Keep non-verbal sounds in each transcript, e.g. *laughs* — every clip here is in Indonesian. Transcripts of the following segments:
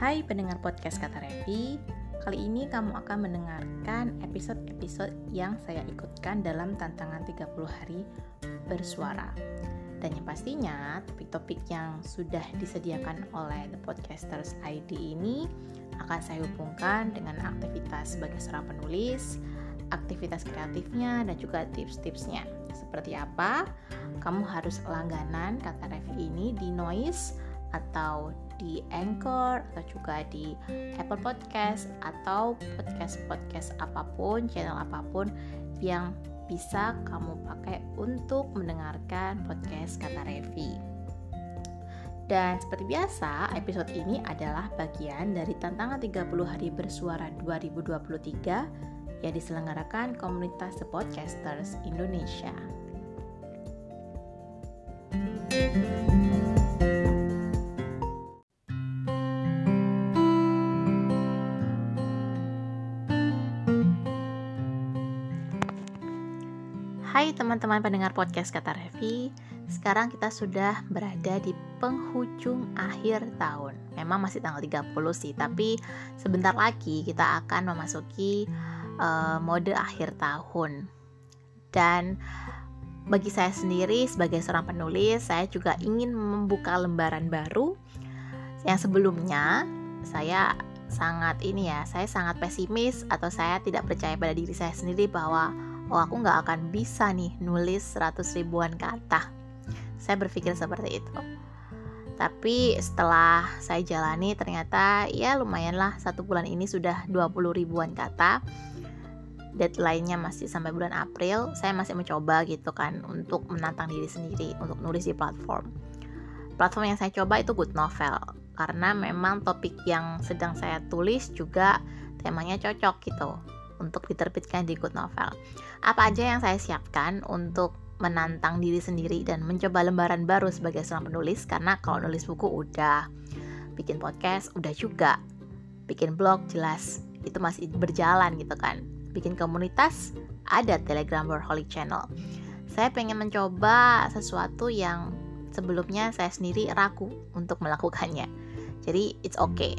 Hai pendengar podcast Kata Revi, kali ini kamu akan mendengarkan episode-episode yang saya ikutkan dalam tantangan 30 hari bersuara. Dan yang pastinya topik-topik yang sudah disediakan oleh The Podcasters ID ini akan saya hubungkan dengan aktivitas sebagai seorang penulis, aktivitas kreatifnya, dan juga tips-tipsnya. Seperti apa? Kamu harus langganan kata Revi ini di Noise atau di Anchor atau juga di Apple Podcast atau podcast-podcast apa pun, channel apa pun yang bisa kamu pakai untuk mendengarkan podcast kata Revi. Dan seperti biasa, episode ini adalah bagian dari tantangan 30 hari bersuara 2023 yang diselenggarakan komunitas The Podcasters Indonesia. Teman-teman pendengar podcast Kata Revi. Sekarang kita sudah berada di penghujung akhir tahun. Memang masih tanggal 30 sih Tapi sebentar lagi kita akan memasuki uh, mode akhir tahun. Dan bagi saya sendiri sebagai seorang penulis Saya juga ingin membuka lembaran baru. Yang sebelumnya saya sangat ini ya Saya sangat pesimis atau saya tidak percaya pada diri saya sendiri bahwa oh aku nggak akan bisa nih nulis 100 ribuan kata saya berpikir seperti itu. Tapi setelah saya jalani ternyata ya lumayan lah. Satu bulan ini sudah 20 ribuan kata deadline-nya masih sampai bulan April. Saya masih mencoba gitu kan untuk menantang diri sendiri untuk nulis di platform. Platform yang saya coba itu good novel. Karena memang topik yang sedang saya tulis juga temanya cocok gitu untuk diterbitkan di Good Novel. Apa aja yang saya siapkan untuk menantang diri sendiri dan mencoba lembaran baru sebagai seorang penulis karena kalau nulis buku udah, bikin podcast udah juga, bikin blog jelas itu masih berjalan gitu kan. Bikin komunitas ada Telegram Workaholic Channel. Saya pengen mencoba sesuatu yang sebelumnya saya sendiri ragu untuk melakukannya. Jadi it's okay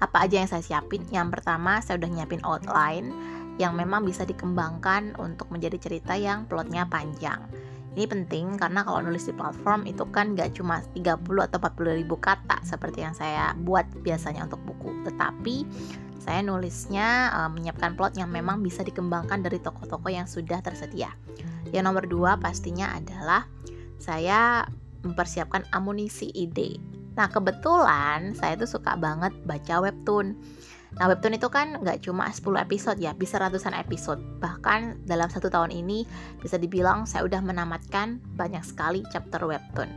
apa aja yang saya siapin? Yang pertama saya udah nyiapin outline yang memang bisa dikembangkan untuk menjadi cerita yang plotnya panjang. Ini penting karena kalau nulis di platform itu kan gak cuma 30 atau 40 ribu kata seperti yang saya buat biasanya untuk buku. Tetapi saya nulisnya uh, menyiapkan plot yang memang bisa dikembangkan dari toko-toko yang sudah tersedia. Yang nomor dua pastinya adalah saya mempersiapkan amunisi ide Nah kebetulan saya tuh suka banget baca webtoon. Nah webtoon itu kan nggak cuma 10 episode ya, bisa ratusan episode. Bahkan dalam satu tahun ini bisa dibilang saya udah menamatkan banyak sekali chapter webtoon.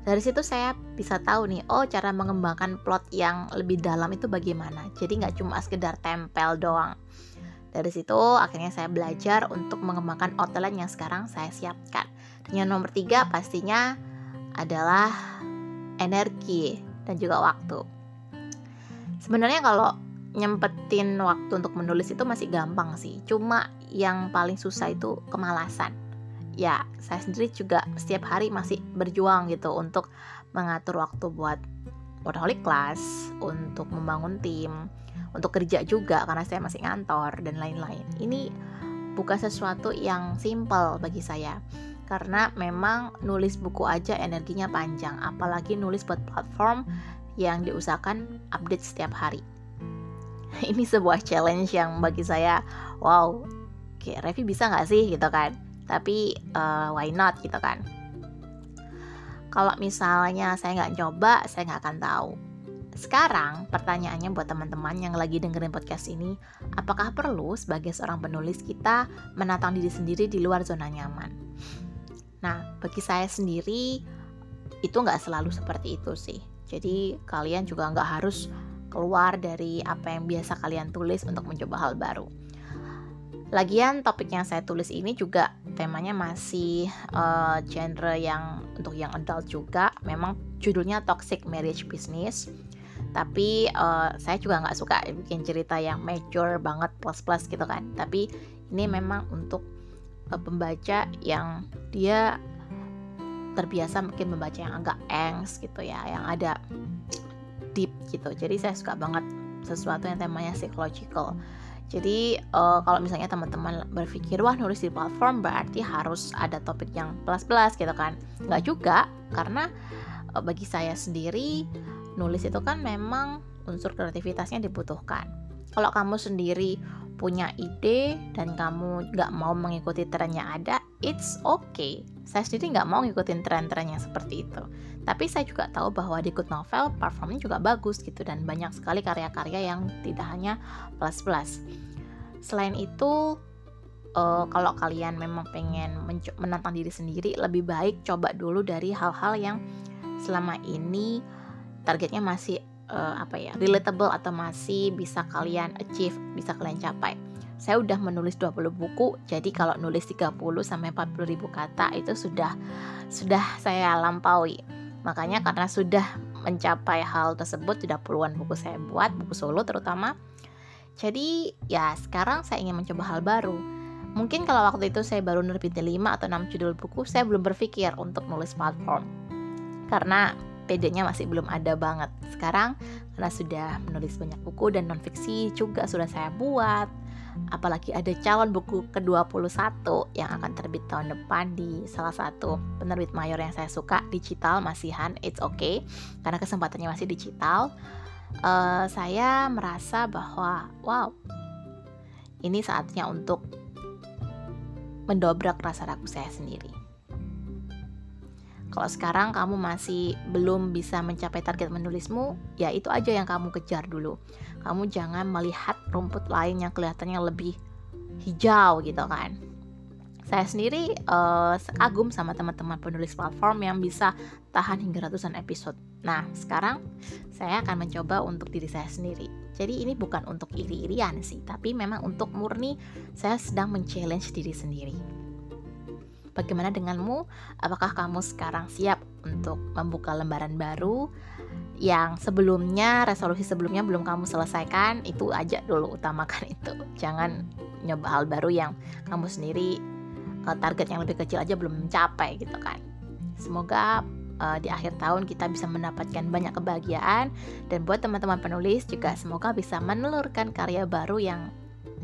Dari situ saya bisa tahu nih, oh cara mengembangkan plot yang lebih dalam itu bagaimana. Jadi nggak cuma sekedar tempel doang. Dari situ akhirnya saya belajar untuk mengembangkan outline yang sekarang saya siapkan. Dan yang nomor tiga pastinya adalah energi, dan juga waktu. Sebenarnya kalau nyempetin waktu untuk menulis itu masih gampang sih. Cuma yang paling susah itu kemalasan. Ya, saya sendiri juga setiap hari masih berjuang gitu untuk mengatur waktu buat workaholic class, untuk membangun tim, untuk kerja juga karena saya masih ngantor dan lain-lain. Ini bukan sesuatu yang simple bagi saya karena memang nulis buku aja energinya panjang apalagi nulis buat platform yang diusahakan update setiap hari. *laughs* Ini sebuah challenge yang bagi saya wow kayak Revi bisa nggak sih gitu kan? Tapi uh, why not gitu kan? Kalau misalnya saya nggak coba saya nggak akan tahu. Sekarang pertanyaannya buat teman-teman yang lagi dengerin podcast ini, apakah perlu sebagai seorang penulis kita menatang diri sendiri di luar zona nyaman? Nah, bagi saya sendiri itu nggak selalu seperti itu sih. Jadi kalian juga nggak harus keluar dari apa yang biasa kalian tulis untuk mencoba hal baru. Lagian topik yang saya tulis ini juga temanya masih uh, genre yang untuk yang adult juga. Memang judulnya Toxic Marriage Business. Tapi uh, saya juga nggak suka bikin cerita yang mature banget plus plus gitu kan. Tapi ini memang untuk pembaca yang dia terbiasa mungkin membaca yang agak engs gitu ya yang ada deep gitu. Jadi saya suka banget sesuatu yang temanya psychological. Jadi uh, kalau misalnya teman-teman berpikir wah nulis di platform berarti harus ada topik yang plus-plus gitu kan. Nggak juga karena uh, bagi saya sendiri nulis itu kan memang unsur kreativitasnya dibutuhkan. Kalau kamu sendiri punya ide dan kamu nggak mau mengikuti tren yang ada, it's okay. Saya sendiri nggak mau ngikutin tren-tren yang seperti itu. Tapi saya juga tahu bahwa di Good Novel performnya juga bagus gitu dan banyak sekali karya-karya yang tidak hanya plus-plus. Selain itu, uh, kalau kalian memang pengen menantang diri sendiri, lebih baik coba dulu dari hal-hal yang selama ini targetnya masih uh, apa ya relatable atau masih bisa kalian achieve, bisa kalian capai. Saya udah menulis 20 buku, jadi kalau nulis 30 sampai 40 ribu kata itu sudah sudah saya lampaui. Makanya karena sudah mencapai hal tersebut, sudah puluhan buku saya buat, buku solo terutama. Jadi ya sekarang saya ingin mencoba hal baru. Mungkin kalau waktu itu saya baru nerbitin 5 atau 6 judul buku, saya belum berpikir untuk nulis platform. Karena PD-nya masih belum ada banget. Sekarang karena sudah menulis banyak buku dan nonfiksi juga sudah saya buat. Apalagi ada calon buku ke-21 yang akan terbit tahun depan di salah satu penerbit mayor yang saya suka, digital masihan, it's okay karena kesempatannya masih digital. Uh, saya merasa bahwa wow, ini saatnya untuk mendobrak rasa ragu saya sendiri. Kalau sekarang kamu masih belum bisa mencapai target menulismu, ya itu aja yang kamu kejar dulu. Kamu jangan melihat rumput lain yang kelihatannya lebih hijau gitu kan. Saya sendiri uh, sama teman-teman penulis platform yang bisa tahan hingga ratusan episode. Nah, sekarang saya akan mencoba untuk diri saya sendiri. Jadi ini bukan untuk iri-irian sih, tapi memang untuk murni saya sedang men-challenge diri sendiri. Bagaimana denganmu? Apakah kamu sekarang siap untuk membuka lembaran baru yang sebelumnya resolusi sebelumnya belum kamu selesaikan? Itu aja dulu utamakan *laughs* itu. Jangan nyoba hal baru yang kamu sendiri uh, target yang lebih kecil aja belum mencapai gitu kan. Semoga uh, di akhir tahun kita bisa mendapatkan banyak kebahagiaan dan buat teman-teman penulis juga semoga bisa menelurkan karya baru yang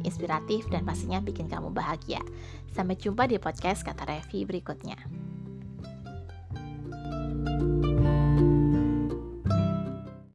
inspiratif dan pastinya bikin kamu bahagia. Sampai jumpa di podcast Kata Revi berikutnya.